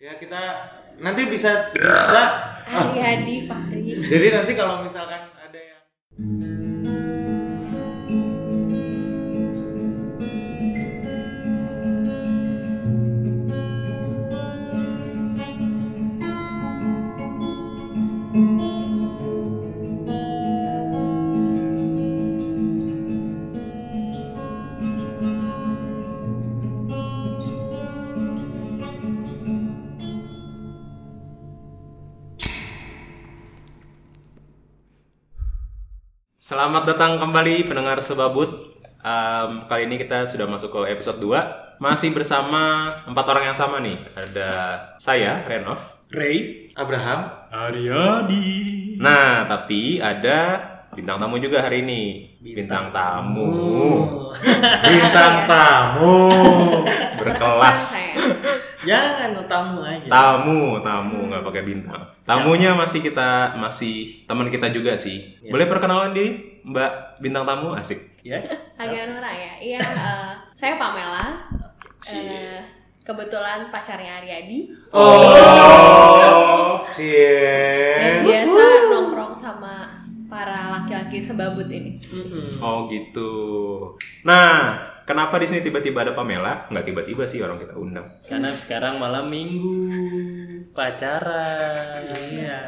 Ya kita nanti bisa bisa. Hari Hadi Fahri. Jadi nanti kalau misalkan Selamat datang kembali pendengar Sebabut. Em, kali ini kita sudah masuk ke episode 2. Masih bersama empat orang yang sama nih. Ada saya, Renov. Ray, Abraham Aryadi. Nah, tapi ada bintang tamu juga hari ini. Bintang tamu. bintang tamu. Berkelas. Jangan tamu aja. Tamu, tamu nggak pakai bintang. Tamunya masih kita masih teman kita juga sih. Boleh perkenalan diri, Mbak bintang tamu? Asik. ya. Agak Nora ya. Iya, eh, saya Pamela. Eh, kebetulan pacarnya Aryadi. Oh, Dan cie. biasa nongkrong sama laki-laki sebabut ini. Oh gitu. Nah, kenapa di sini tiba-tiba ada Pamela? Nggak tiba-tiba sih orang kita undang. Karena sekarang malam minggu pacaran. Iya.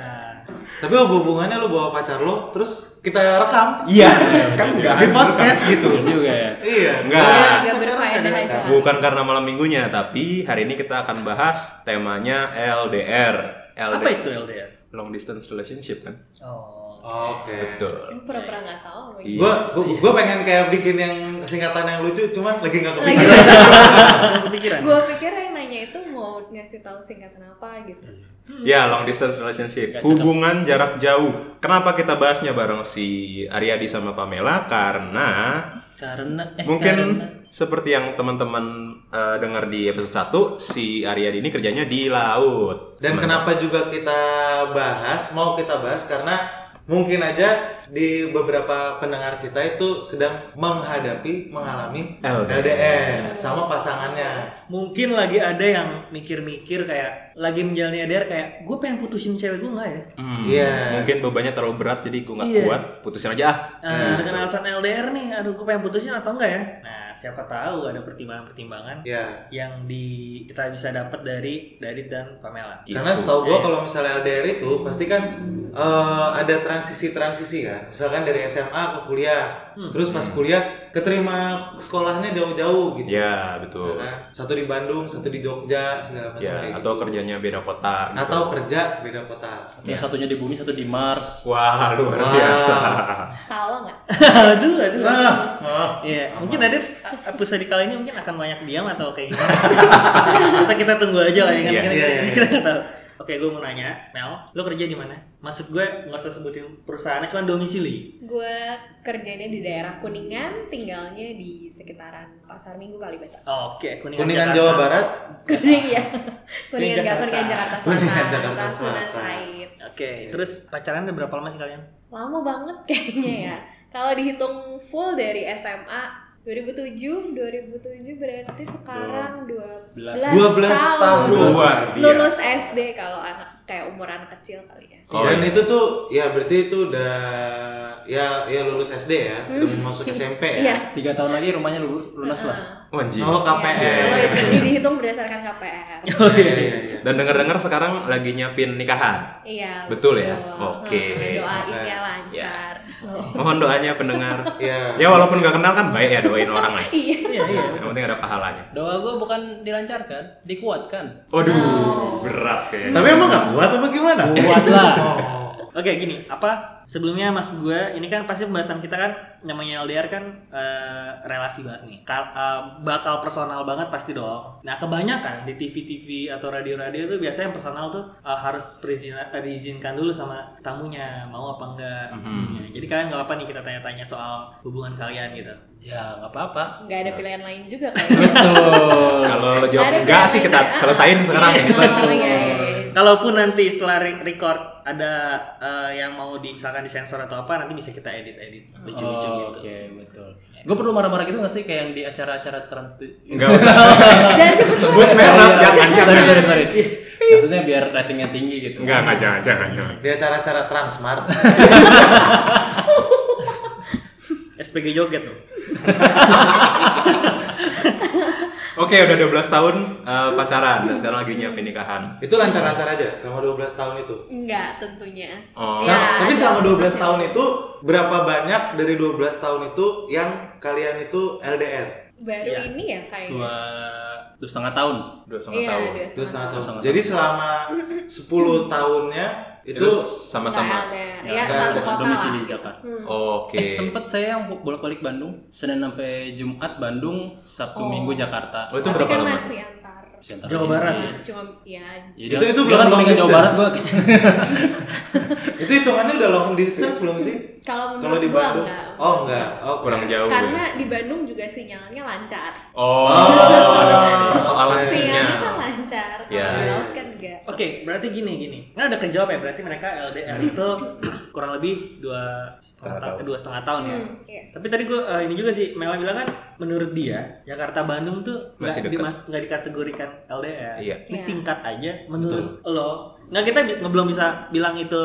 Tapi apa hubungannya lo bawa pacar lo terus kita rekam Iya, kan nggak di podcast gitu. Bener juga ya. Iya. Enggak. Iya, Pacaran agak berfaedah kan aja. direkam. Bukan karena malam minggunya, tapi hari ini kita akan bahas temanya LDR. Apa itu LDR? Long distance relationship kan? Oh. Oke. Betul. Pura-pura nggak tahu. Iya. Gua, gua, gua pengen kayak bikin yang singkatan yang lucu, cuman lagi nggak Lagi. kepikiran. Kepikiran? Gue pikir yang nanya itu mau ngasih tahu singkatan apa gitu. Ya, long distance relationship. Cocok. Hubungan jarak jauh. Kenapa kita bahasnya bareng si Aryadi sama Pamela? Karena Karena eh mungkin karena seperti yang teman-teman eh, dengar di episode 1, si Aryadi ini kerjanya di laut. Dan Sementara- kenapa juga kita bahas, mau kita bahas karena mungkin aja di beberapa pendengar kita itu sedang menghadapi, mengalami LDR. LDR sama pasangannya. Mungkin lagi ada yang mikir-mikir kayak lagi menjalani LDR kayak gue pengen putusin cewek gue nggak ya? Hmm, Iya. Mungkin bebannya terlalu berat jadi gue nggak Iya. kuat, putusin aja ah. Nah, dengan alasan LDR nih, aduh gue pengen putusin atau enggak ya? Nah, siapa tahu ada pertimbangan-pertimbangan Ya. yang di kita bisa dapat dari Dadit dan Pamela. Gitu. Karena setahu gua kalau misalnya LDR itu pasti kan eh, ada transisi-transisi kan. Misalkan dari SMA ke kuliah, terus pas kuliah keterima sekolahnya jauh-jauh gitu. Ya, Ya betul. kan? Satu di Bandung, satu di Jogja, segala macam Ya, kayak atau gitu. kerjanya beda kota gitu. atau kerja beda kota. yang satunya di bumi, satu di Mars. Wah, luar Wah. biasa. Tahu nggak? aduh, aduh. Ah, ah. Iya, mungkin Adit episode kali ini mungkin akan banyak diam atau kayak gimana. kita kita tunggu aja lah ya kan. Iya, kita, iya, iya. kita nggak tahu. Oke, gue mau nanya, Mel, lo kerja di mana? Maksud gue nggak usah sebutin perusahaannya, cuma domisili. Gue kerjanya di daerah Kuningan, tinggalnya di sekitaran Pasar Minggu Kalibata. Oh, Oke, Kuningan, Kuningan Jakarta. Jawa Barat. Kuning ya. Kuningan Kuningan Jakarta. Kuningan Jakarta Selatan. Kuningan Jakarta Selatan. Oke, terus pacaran udah berapa lama sih kalian? Lama banget kayaknya ya. Kalau dihitung full dari SMA 2007, 2007 berarti sekarang 12 12 tahun. Luar biasa. Lulus SD kalau anak kayak umur anak kecil kali ya. Oh, Dan iya. itu tuh ya berarti itu udah ya ya lulus SD ya, udah mau masuk SMP ya. Iya. Tiga tahun lagi rumahnya lulus, lunas lah. Oh. Oh, KPR. Iya, Kalau itu dihitung berdasarkan KPR. Oh iya iya iya. Dan dengar-dengar sekarang lagi nyiapin nikahan. Iya. Betul ya? betul. Oke. Heeh, Doain ya lancar. Mohon doanya pendengar. Iya. Ya walaupun nggak kenal kan baik ya doain orang lah. Iya. Iya, iya. Yang penting ada pahalanya. Doa gue bukan dilancarkan, dikuatkan. Waduh, berat kayaknya. Tapi emang nggak kuat apa gimana? Kuat lah. Oke, gini, apa sebelumnya Mas gue, ini kan pasti pembahasan kita kan namanya LDR kan eh, relasi banget nih. Ka- eh, bakal personal banget pasti dong. Nah, kebanyakan di TV-TV atau radio-radio itu biasanya yang personal tuh eh, harus perizinan- diizinkan dulu sama tamunya, mau apa enggak. Ya, jadi kalian nggak apa-apa nih kita tanya-tanya soal hubungan kalian gitu. Ya nggak apa-apa. Nggak ada pilihan lain juga kan. Betul. Kalau jawab enggak sih kita lain. selesain sekarang. Oh iya, iya, iya. Kalaupun nanti setelah re- record ada eh, yang mau di misalkan disensor atau apa nanti bisa kita edit edit lucu-lucu Oh, gitu. Oke, betul. Gue perlu marah-marah gitu gak sih kayak yang di acara-acara trans itu? Enggak usah. Jangan disebut Sebut merek iya. jangan sorry, sorry, sorry. Maksudnya biar ratingnya tinggi gitu. Enggak, enggak jangan jangan jangan. Di acara-acara Transmart. SPG joget tuh. Oke, udah 12 tahun eh, pacaran dan sekarang lagi nyiapin nikahan. itu lancar-lancar aja selama 12 tahun itu. Enggak tentunya. Oh. Ya, Selama- tapi selama 12 putusnya. tahun itu berapa banyak dari 12 tahun itu yang kalian itu LDR? baru Iya. ini ya kayaknya. Dua, dua setengah tahun. Dua setengah Iya, tahun. dua Dua setengah tahun. Setengah Jadi selama 10 tahunnya itu Itu sama-sama. Ya, Ya, saya satu kota. domisili di Jakarta. Oke. Eh, sempet saya yang bolak-balik Bandung, Senin sampai Jumat Bandung, Sabtu Oh. Minggu Jakarta. Oh, itu berapa kan lama? masih antar. Jawa Barat ya? Cuma ya Ya, Itu- itu dia belum kan long Jawa. Barat gua. itu hitungannya udah long distance belum sih? kalau di gua Bandung? enggak. Oh enggak. Oh, Kurang jauh. Karena ya. di Bandung juga sinyalnya lancar. Oh, Oh. ada persoalan Sinyalnya Kalau Ya. di laut kan enggak. Oke, berarti gini gini. Kan ada kejawab ya, berarti mereka LDR itu kurang lebih dua setengah tahun, dua setengah tahun ya. Hmm, iya. Tapi tadi gue ini juga sih, Mela bilang kan menurut dia Jakarta Bandung tuh Masih nggak dimas- nggak dikategorikan LDR. Iya. Ini Iya. singkat aja. Menurut lo, nggak kita belum bisa bilang itu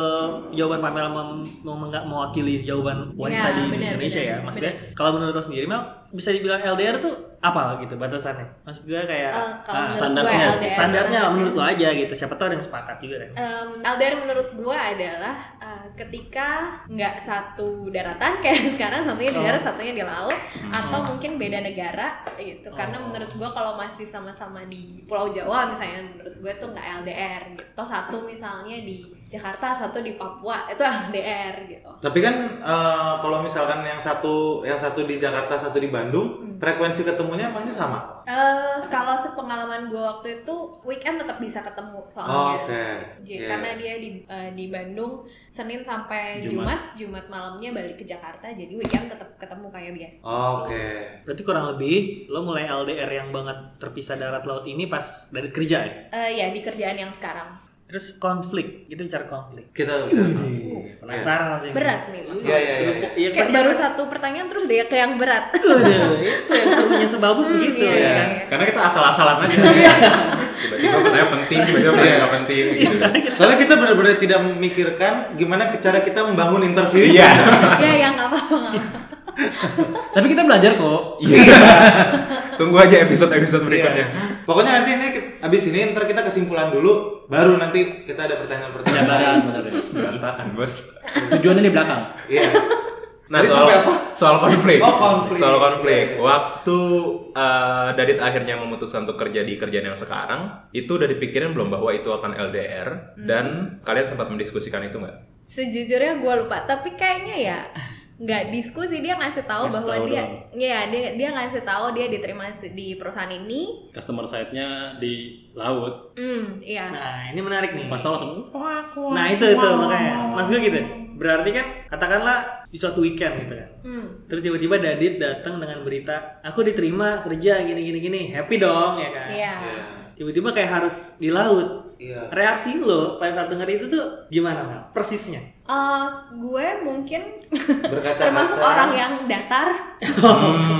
jawaban Pamela mem- mem- mewakili jawaban wanita Iya, di benar, Indonesia benar, ya. Maksudnya kalau menurut lo sendiri Mel bisa dibilang LDR tuh apa gitu batasannya? Maksud gue kayak Eh, kalau ah, menurut standarnya. LDR standarnya menurut lo aja gitu. Siapa tahu ada yang sepakat juga kan. Em, LDR menurut gua adalah eh, ketika nggak satu daratan kayak sekarang satunya di Oh. darat satunya di laut atau mungkin beda negara gitu karena Oh. menurut gua kalau masih sama-sama di Pulau Jawa misalnya menurut gua tuh nggak LDR gitu atau satu misalnya di Jakarta satu di Papua itu LDR gitu Tapi kan eh, kalau misalkan yang satu yang satu di Jakarta, satu di Bandung, frekuensi ketemunya emangnya sama? eh kalau sepengalaman gua waktu itu weekend tetap bisa ketemu soalnya Oh, Oke. J- Iya. karena dia di eh, di Bandung Senin sampai Jumat. Jumat, Jumat malamnya balik ke Jakarta, jadi weekend tetap ketemu kayak biasa. Oke. Berarti kurang lebih lo mulai LDR yang banget terpisah darat laut ini pas dari kerja ya. Eh ya di kerjaan yang sekarang Terus konflik, itu bicara konflik. Kita Penasaran masih. berat nih mas. Iya iya iya. Iya, Kayak pasti- baru satu pertanyaan terus dia ke yang berat. Itu yang serunya sebabut begitu iya, ya iya, kan. iya. Karena kita asal-asalan aja. Tiba-tiba pertanyaan penting, tiba-tiba pertanyaan nggak penting gitu. Soalnya kita benar-benar tidak memikirkan gimana cara kita membangun interview. Iya. ya ya nggak apa-apa. nggak apa-apa. Tapi kita belajar kok. Iya. Tunggu aja episode-episode berikutnya. Iya. Pokoknya nanti ini abis ini ntar kita kesimpulan dulu, baru nanti kita ada pertanyaan-pertanyaan. Benar ya. Berantakan, Bos. Tujuannya di belakang. Iya. Nah, Tadi soal apa? soal konflik. Oh, konflik. Soal konflik. Waktu eh, Dadit akhirnya memutuskan untuk kerja di kerjaan yang sekarang, itu udah dipikirin belum bahwa itu akan LDR dan kalian sempat mendiskusikan itu nggak? Sejujurnya gue lupa, tapi kayaknya ya nggak diskusi dia ngasih tahu Ngasih bahwa tahu dia, doang. ya dia dia ngasih tahu dia diterima di perusahaan ini. Customer side-nya di laut. Hmm, iya. Nah, ini menarik nih. Pas tahu langsung Nah, itu itu makanya. Mas gue gitu. Berarti kan katakanlah di suatu weekend gitu kan. Hmm. Terus tiba-tiba Dadit datang dengan berita, aku diterima kerja gini gini gini. Happy dong ya kan. Iya. Iya. Tiba-tiba kayak harus di laut. Iya. Reaksi lo pada saat denger itu tuh gimana, Mel? Persisnya. Eh, gue mungkin termasuk orang yang datar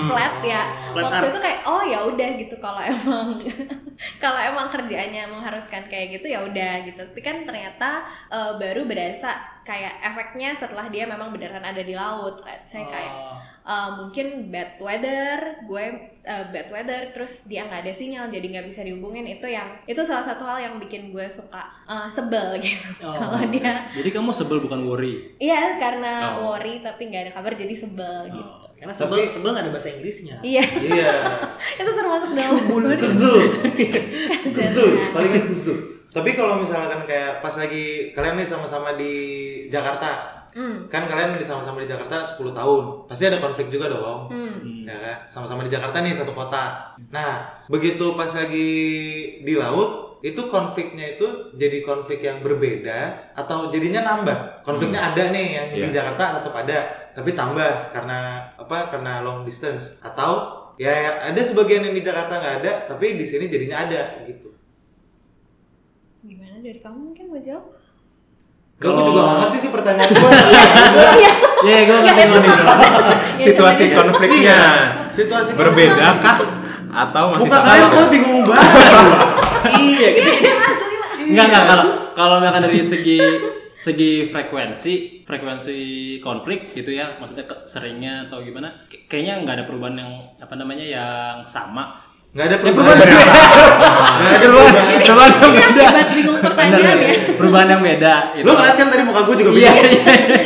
flat ya Flat waktu earth. itu kayak oh ya udah gitu kalau emang kalau emang kerjaannya mengharuskan kayak gitu ya udah gitu tapi kan ternyata eh, baru berasa kayak efeknya setelah dia memang beneran ada di laut saya kayak Oh. eh, mungkin bad weather gue eh, bad weather terus dia nggak ada sinyal jadi nggak bisa dihubungin itu yang itu salah satu hal yang bikin gue suka eh, sebel gitu Oh. kalau dia Jadi kamu sebel bukan worry. Iya karena Oh. worry tapi nggak ada kabar jadi sebel gitu. Karena sebel sebel gak ada bahasa Inggrisnya. Iya Iya. itu termasuk dalam Kezul. Kezul. Palingnya kezul. Tapi kalau misalkan kayak pas lagi kalian nih sama-sama di Jakarta, Hmm. kan kalian di sama-sama di Jakarta 10 tahun, pasti ada konflik juga dong. Hmm. Ya kan? Sama-sama di Jakarta nih satu kota. Nah, begitu pas lagi di laut, itu konfliknya itu jadi konflik yang berbeda atau jadinya nambah. Konfliknya ada nih yang di Iya. Jakarta tetap ada, tapi tambah karena apa? Karena long distance atau ya ada sebagian yang di Jakarta nggak ada, tapi di sini jadinya ada gitu. Gimana dari kamu mungkin mau jawab? Gue juga gak ngerti sih pertanyaan gue. Iya, gue Nggak, ngerti nih. Ya, Situasi konfliknya Situasi berbeda kah atau masih Muka sama? kalian soalnya bingung banget. iya gitu. Iya, asli lah. Enggak, enggak, kalau kalau misalkan dari segi segi frekuensi, frekuensi konflik gitu ya, maksudnya ke- seringnya atau gimana? kayaknya nggak ada perubahan yang apa namanya yang sama. Gak ada perubahan. Gak ada perubahan. Perubahan yang beda. bingung pertanyaan ya. Perubahan yang beda. gitu. Lo ngeliat kan tadi muka gue juga Iya, bingung. iya, iya.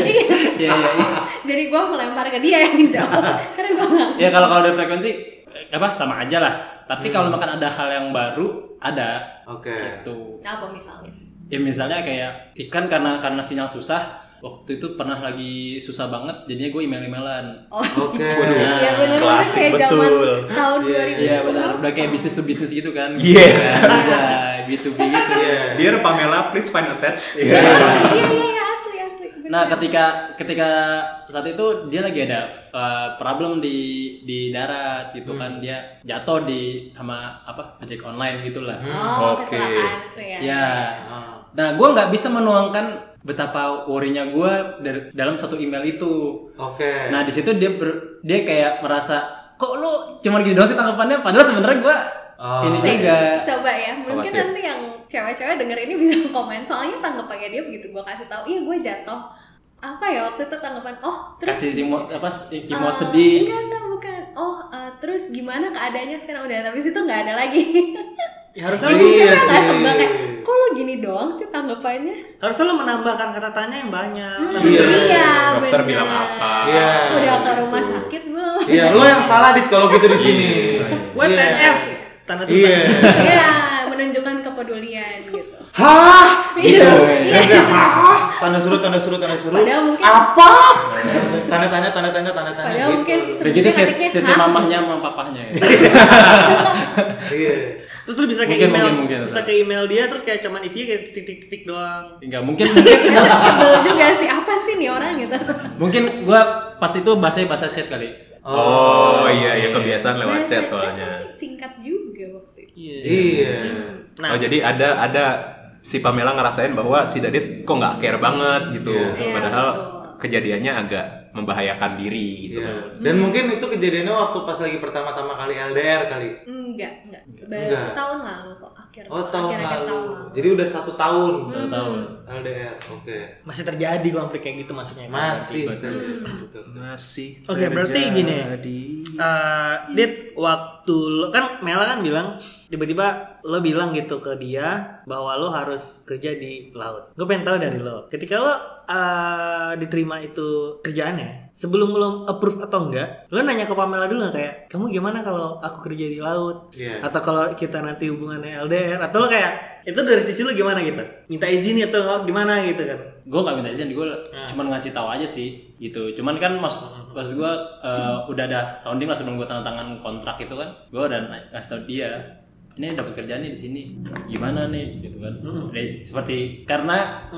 Iya, iya, iya. Jadi gue melempar ke dia yang jawab karena gue nggak. Ya kalau kalau dari frekuensi eh, apa sama aja lah. Tapi kalau makan ada hal yang baru ada Oke. gitu. Apa misalnya? Ya misalnya kayak ikan karena karena sinyal susah waktu itu pernah lagi susah banget jadinya gue email-emailan. Oh, Oke. Waduh. iya benar klasik kayak zaman betul. tahun Iya, 2000. Iya benar, udah kayak bisnis to bisnis gitu kan. Iya. Bisa B2B gitu. Iya. Dear Pamela, please find attached. Iya iya iya asli asli. bener. Nah, ketika ketika saat itu dia lagi ada uh, problem di di darat gitu kan dia jatuh di sama apa ojek online gitulah. Oh, Oke. itu ya. Ya. Nah, gue nggak bisa menuangkan betapa worry-nya gue dalam satu email itu. Oke. Nah, di situ dia ber- dia kayak merasa kok lu cuman gini doang sih tanggapannya padahal sebenarnya gue Oh. ini juga Coba ya, mungkin nanti yang cewek-cewek denger ini bisa komen soalnya tanggapannya dia begitu gue kasih tahu, iya gue jatuh. Apa ya waktu itu tanggapan? Oh, terus kasih emot apa emot eh, sedih. Enggak, enggak, bukan. Oh, eh, terus gimana keadaannya sekarang udah tapi situ nggak ada lagi. Ya, harusnya Iya lu, Kita nggak kayak, kok lo gini doang sih tanggapannya? harusnya lu menambahkan kata tanya yang banyak. Hmm, Tapi Iya. iya, Dokter bener. bilang apa? Iya. Udah ke rumah sakit belum? Iya, lo yang salah dit kalau gitu di sini. WTF tanda seru Iya. Iya, menunjukkan kepedulian gitu. Hah? Iya. Iya. Tanda seru, tanda seru, tanda seru. Padahal mungkin- apa? Tanda tanya, tanda tanya, tanda tanya. Padahal mungkin Kayak gitu sebelumnya sesi, mamahnya sama papahnya ya. Iya. Terus lu bisa ke Mungkin, email, mungkin, mungkin. bisa ke email dia terus kayak cuman isinya kayak titik-titik doang. Enggak, mungkin mungkin Sebel juga sih, apa sih nih orang gitu. mungkin gua pas itu bahasanya bahasa chat kali. Oh iya iya kebiasaan lewat chat Bahasa soalnya. singkat juga waktu itu. Iya. Nah, Oh jadi ada ada si Pamela ngerasain bahwa si Dadit kok nggak care banget gitu. Iya. Iya, Padahal betul. kejadiannya agak membahayakan diri gitu. Iya. Dan mungkin itu kejadiannya waktu pas lagi pertama-tama kali LDR kali. Enggak, enggak. Enggak. Baru tahun lalu kok akhir Oh tahun akhir-akhir lalu. tahun lalu. Jadi udah satu tahun. Satu tahun. LDR. Oke. masih terjadi konflik kayak gitu maksudnya. Masih. Masih. Oke, berarti gini. Eh, Dit, waktu lo kan Mela kan bilang tiba-tiba lo bilang gitu ke dia bahwa lo harus kerja di laut. Gue pengen tahu dari lo. Ketika lo eh, diterima itu kerjaannya, sebelum lo approve atau enggak, lo nanya ke Pamela dulu nggak kayak, kamu gimana kalau aku kerja di laut? Iya. Atau kalau kita nanti hubungannya LDR? Atau lo kayak itu dari sisi lo gimana gitu? Minta izin atau gimana gitu kan? gue gak minta izin gue cuman ngasih tahu aja sih gitu. Cuman kan mas maksud gue eh, udah ada sounding lah sebelum gue tanda tangan kontrak itu kan. Gue udah ngasih tahu dia ini dapat kerjaan nih di sini gimana nih gitu kan Dari- seperti karena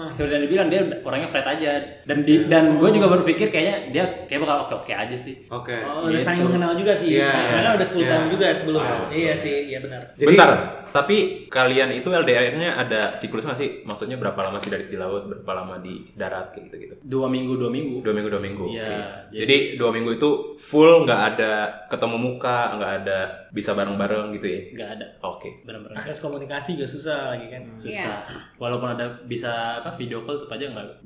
seperti yang dibilang dia orangnya flat aja dan di, dan gue juga berpikir kayaknya dia kayak bakal oke oke aja sih Oke. Oh, udah Gitu. saling mengenal juga sih. Iya. Karena udah 10 Iya. tahun juga sebelum. Ah. Iya sih, iya benar. Jadi- Bentar, tapi kalian itu LDR-nya ada siklus nggak sih? Maksudnya berapa lama sih dari di laut, berapa lama di darat kayak gitu-gitu? dua minggu dua minggu Dua minggu dua minggu. Iya, oke. jadi- Jadi dua minggu itu full nggak ada ketemu muka, nggak ada bisa bareng-bareng gitu ya? nggak ada Oke. benar-benar Terus komunikasi juga susah lagi kan. susah walaupun ada bisa apa video call tetap aja nggak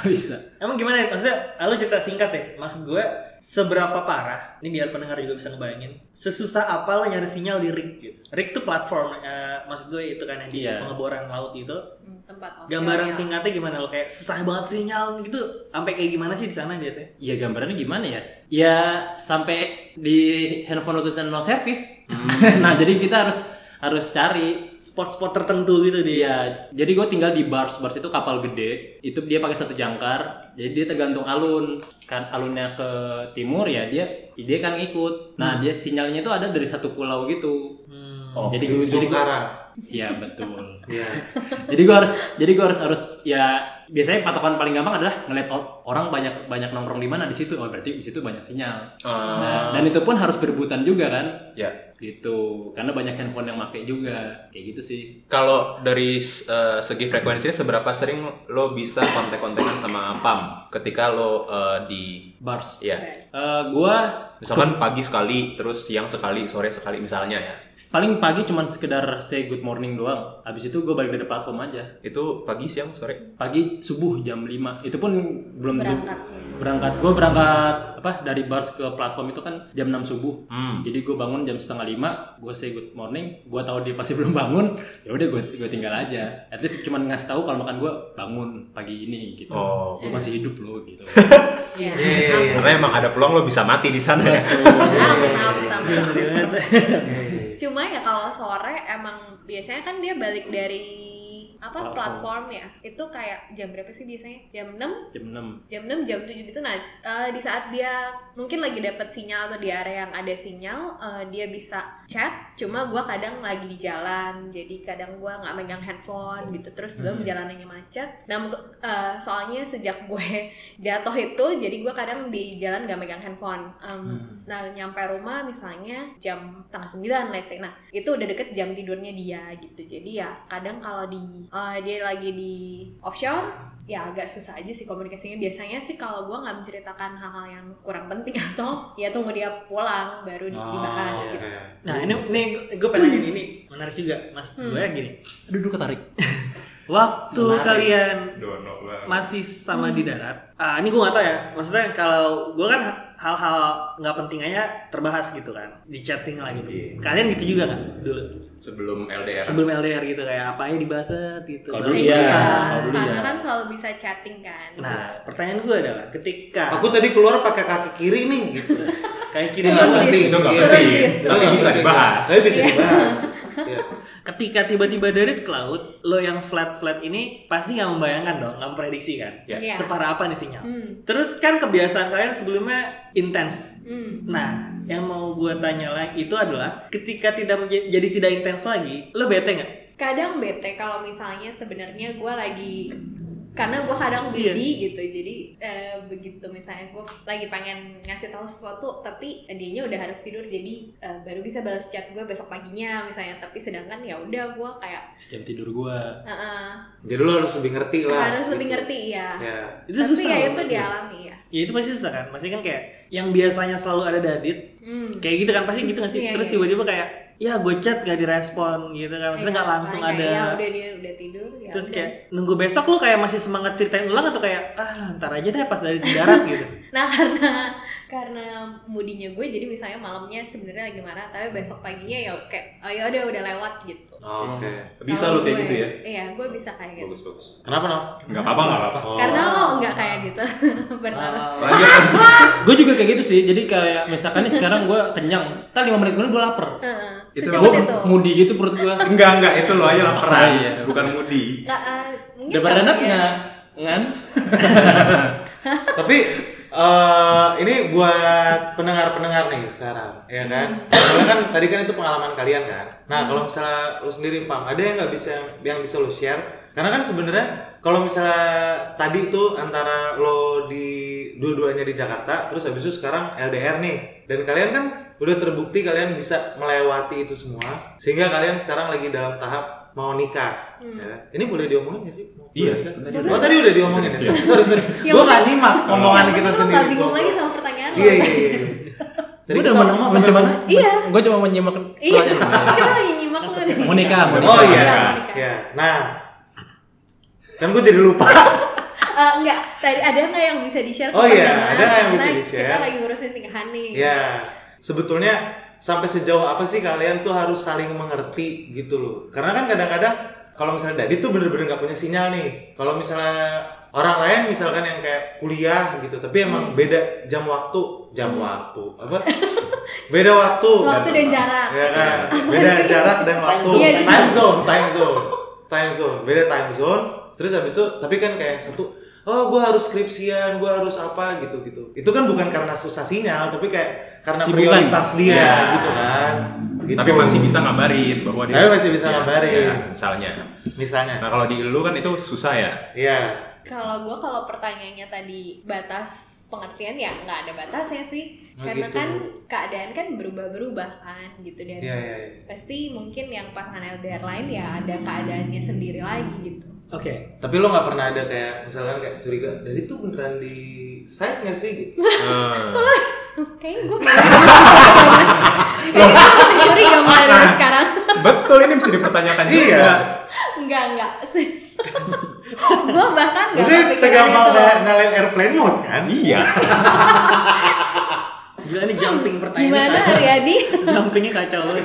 nggak bisa Emang gimana ya? Maksudnya, ah, lu cerita singkat deh. Maksud gue, seberapa parah, ini biar pendengar juga bisa ngebayangin, sesusah apa lo nyari sinyal di rig gitu. Rig itu platform, eh, maksud gue itu kan yang di Iya. pengeboran laut itu. Hmm, tempat Gambaran offshore-nya. singkatnya gimana lo? Kayak susah banget sinyal gitu. Sampai kayak gimana sih di sana biasanya? ya gambarannya gimana ya ya sampai di handphone lo tulisan no service nah jadi kita harus harus cari Spot-spot tertentu gitu di. Iya, jadi gue tinggal di Bars. Bars itu kapal gede. Itu dia pakai satu jangkar. Jadi dia tergantung alun. Kan alunnya ke timur ya dia dia kan ngikut. Nah dia sinyalnya itu ada dari satu pulau gitu. Hmm. Oh, jadi di ujung jadi gua- karang. Iya betul. Iya. jadi gua harus jadi gua harus harus ya biasanya patokan paling gampang adalah ngeliat or- orang banyak banyak nongkrong di mana di situ. Oh berarti di situ banyak sinyal. Ah. Nah, dan itu pun harus berebutan juga kan. Ya. Gitu. Karena banyak handphone yang pakai juga. Kayak gitu sih. Kalau dari eh, segi frekuensinya seberapa sering lo bisa kontak-kontakan sama PAM ketika lo eh, di Bars. ya Eh, gua misalkan pagi sekali terus siang sekali sore sekali misalnya ya paling pagi cuman sekedar say good morning doang. Habis itu gua balik dari platform aja. itu pagi siang sore Pagi subuh jam 5. Itu pun belum Berangkat. berangkat. Gue berangkat apa dari bars ke platform itu kan jam 6 subuh. Hmm. Jadi gue bangun jam setengah lima, gue say good morning, gue tahu dia pasti belum bangun, ya udah gue gue tinggal aja. At least cuman ngasih tahu kalau makan gue bangun pagi ini gitu. Oh. Gue masih hidup loh gitu. Iya. Karena emang ada peluang lo bisa mati di sana ya Amin, amin, amin. Cuma ya kalau sore emang biasanya kan dia balik dari apa platform ya itu kayak jam berapa sih biasanya? Jam 6 jam 6 jam 6 jam 7 gitu. Nah eh, di saat dia mungkin lagi dapat sinyal atau di area yang ada sinyal eh, dia bisa chat. Cuma gua kadang lagi di jalan jadi kadang gua nggak megang handphone gitu. Terus Hmm. belum jalanannya macet. Nah eh, soalnya sejak gue jatuh itu jadi gua kadang di jalan nggak megang handphone. Em, Hmm. nah nyampe rumah misalnya jam setengah sembilan let's say. Nah itu udah deket jam tidurnya dia gitu. Jadi ya kadang kalau di eh, dia lagi di offshore ya agak susah aja sih komunikasinya biasanya sih kalau gua nggak menceritakan hal-hal yang kurang penting atau ya tunggu dia pulang baru di- dibahas Oh, gitu oke. Nah ini nih gue pengen nanya ini menarik juga mas gue gini. aduh aduh ketarik Waktu kalian dono banget masih sama di darat, ah ini gue gak tau ya. Maksudnya kalau gue kan hal-hal nggak penting aja terbahas gitu kan di chatting lagi. Iya. Kalian gitu juga kan dulu sebelum LDR sebelum LDR gitu kayak apa aja dibahas gitu. Kalau dulu iya. bisa. Kalau dulu karena ya. kan selalu bisa chatting kan Nah pertanyaan gue adalah ketika Aku tadi keluar pakai kaki kiri nih gitu. kayak kiri Turun banget. bis, itu nggak penting. Tapi bisa bis. dibahas. Tapi bisa dibahas. Ketika tiba-tiba dari cloud, lo yang flat-flat ini pasti nggak membayangkan dong, nggak memprediksi kan? Ya. Iya. Separah apa nih sinyal? Hmm. Terus kan kebiasaan kalian sebelumnya intens. Hmm. Nah, yang mau gue tanya lagi itu adalah ketika tidak jadi tidak intens lagi, lo bete nggak? kadang bete kalau misalnya sebenarnya gue lagi karena gue kadang Iya. budi gitu jadi eh, begitu misalnya gue lagi pengen ngasih tahu sesuatu tapi dianya udah harus tidur jadi eh, baru bisa balas chat gue besok paginya misalnya tapi sedangkan ya udah gue kayak jam tidur gue eh, eh, Jadi lo harus lebih ngerti lah. harus lebih gitu. ngerti ya, Ya. Itu tapi susah. ya itu dialami ya Ya itu pasti susah kan. Pasti kan kayak yang biasanya selalu ada dadit, hmm. kayak gitu kan pasti gitu nggak sih? Iya, Terus iya. tiba-tiba kayak ya gue chat gak direspon gitu kan. Maksudnya nggak Iya, langsung ada. ya udah dia udah tidur ya Terus udah. kayak nunggu besok lu kayak masih semangat ceritain ulang atau kayak ah ntar aja deh pas dari darat gitu. Nah karena karena mudinya gue jadi misalnya malamnya sebenarnya lagi marah tapi besok paginya ya kayak oh ya udah udah lewat gitu. Oke. bisa Kalau lo kayak gue- gitu ya Iya gue bisa kayak gitu. bagus bagus Kenapa Nov? nggak apa-apa nggak apa-apa Oh. Karena lo nggak kayak gitu benar. gue juga kayak gitu sih jadi kayak misalkan nih sekarang gue kenyang ntar 5 menit kemudian gue lapar Heeh. Itu gue itu. mudi gitu perut gue enggak enggak itu lo aja laparan Oh, iya. bukan mudi Nggak, eh, mungkin udah pada kalau enak dia- nggak kan Tapi eh ini buat pendengar-pendengar nih sekarang, ya kan? Soalnya kan tadi kan itu pengalaman kalian kan. Nah kalau misalnya lo sendiri pam, ada yang nggak bisa yang bisa lo share? Karena kan sebenarnya kalau misalnya tadi tuh antara lo di dua-duanya di Jakarta, terus habis itu sekarang LDR nih, dan kalian kan udah terbukti kalian bisa melewati itu semua, sehingga kalian sekarang lagi dalam tahap mau nikah. ya kan? Ini boleh diomongin nggak sih? Mau Iya, tadi Oh tadi udah diomongin ya? Sorry, sorry. sorry. Ya Gue nggak nyimak omongan Yang kita sendiri. nggak bingung Gua- lagi sama pertanyaan lo. Iya, iya, iya. Tadi gue kita udah sama- men- ngomong sampai mencoba mana? Iya. gue cuma menyimak Iya. Kita lagi nyimak lo dari. mau nikah mau Oh nikah iya. Iya, mau nikah. Ya. Nah. Kan gue jadi lupa. Eh, enggak, tadi ada nggak yang bisa di share? Oh iya, ada yang bisa di-share? Kita lagi ngurusin nikahan nih. ya. Sebetulnya sampai sejauh apa sih kalian tuh harus saling mengerti gitu loh. Karena kan kadang-kadang kalau misalnya Dadi tuh bener-bener nggak punya sinyal nih. Kalau misalnya orang lain misalkan yang kayak kuliah gitu, tapi emang beda jam waktu, jam waktu apa? beda waktu. Waktu dan jarak. Ya kan? Beda jarak dan waktu. zone. Iya, time zone, time zone. Time zone. Beda time zone. Terus habis itu tapi kan kayak satu oh gue harus skripsian gue harus apa gitu gitu itu kan bukan karena susah sinyal tapi kayak karena Sibukan. prioritas dia Iya. gitu kan gitu. Tapi masih bisa ngabarin bahwa dia Tapi masih bisa Ya, ngabarin. ya, misalnya. misalnya Nah, kalau di lu kan itu susah ya. iya Kalau gue kalau pertanyaannya tadi batas pengertian ya nggak ada batasnya sih Oh, karena gitu. kan keadaan kan berubah-berubah kan gitu dan iya iya iya. pasti mungkin yang pasangan LDR lain ya ada keadaannya sendiri lagi gitu Oke. tapi lo nggak pernah ada kayak misalkan kayak curiga dari itu beneran di site nggak sih gitu Eh, kayaknya gue kayaknya gue masih curiga mulai dari sekarang betul ini mesti dipertanyakan juga. Iya. enggak enggak gue bahkan nggak maksudnya segampang nyalain airplane mode kan Iya. Gila ini jumping pertanyaan. gimana Aryadi? Jumpingnya kacau banget.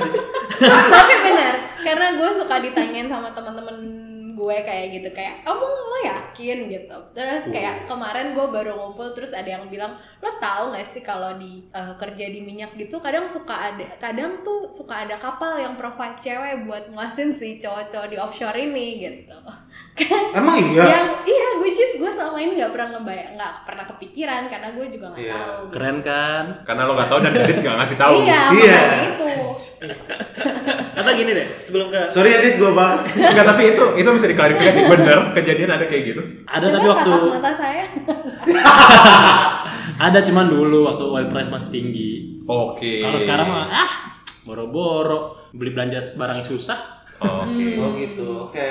tapi benar karena gue suka ditanyain sama teman-teman gue kayak gitu kayak kamu lo yakin? gitu. Terus kayak kemarin gue baru ngumpul terus ada yang bilang lo tahu nggak sih kalau di eh, kerja di minyak gitu kadang suka ada kadang tuh suka ada kapal yang provide cewek buat nguasin si cowok-cowok di offshore ini gitu emang iya yang iya which is gue selama ini nggak pernah ngebayang nggak pernah kepikiran karena gue juga nggak Iya. tahu gitu. Keren kan? Karena lo nggak tahu dan Dadit nggak ngasih tahu. iya Iya. makanya itu Atau gini deh, sebelum ke sorry edit gue bahas Enggak, tapi itu itu bisa diklarifikasi bener kejadian ada kayak gitu. Ada Coba tapi waktu mata saya ada cuman dulu waktu oil price masih tinggi. Oke. Kalau sekarang mah ah boro-boro beli belanja barang yang susah. Oke. oh gitu oke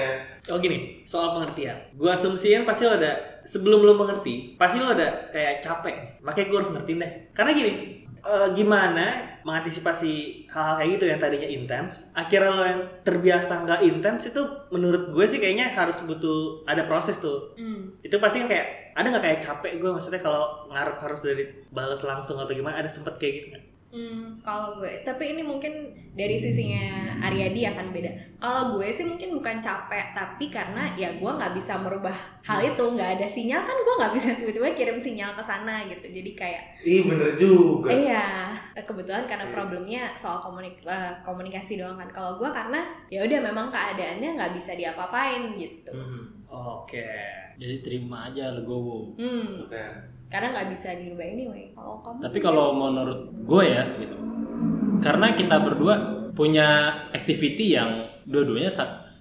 Oh gini, soal pengertian. Gua asumsiin pasti lo ada sebelum lo mengerti, pasti lo ada kayak capek. Makanya gue harus ngertiin deh. Karena gini, eh, gimana mengantisipasi hal-hal kayak gitu yang tadinya intens, akhirnya lo yang terbiasa nggak intens itu menurut gue sih kayaknya harus butuh ada proses tuh. Hmm. Itu pasti kan kayak ada nggak kayak capek gue maksudnya kalau ngarep harus dari balas langsung atau gimana ada sempet kayak gitu nggak? Hmm, kalau gue, tapi ini mungkin dari sisinya Aryadi akan beda. Kalau gue sih mungkin bukan capek, tapi karena ya gue nggak bisa merubah hal itu, nggak ada sinyal kan gue nggak bisa tiba-tiba kirim sinyal ke sana gitu. Jadi kayak, ih bener juga iya kebetulan karena problemnya soal komunik eh, komunikasi doang kan. Kalau gue karena ya udah memang keadaannya nggak bisa diapa-apain gitu. Mhm. Oke. Jadi terima aja legowo. Hmm, oke karena nggak bisa dirubah anyway. Kalau kamu, Tapi kalau menurut gue ya gitu. Karena kita berdua punya activity yang dua-duanya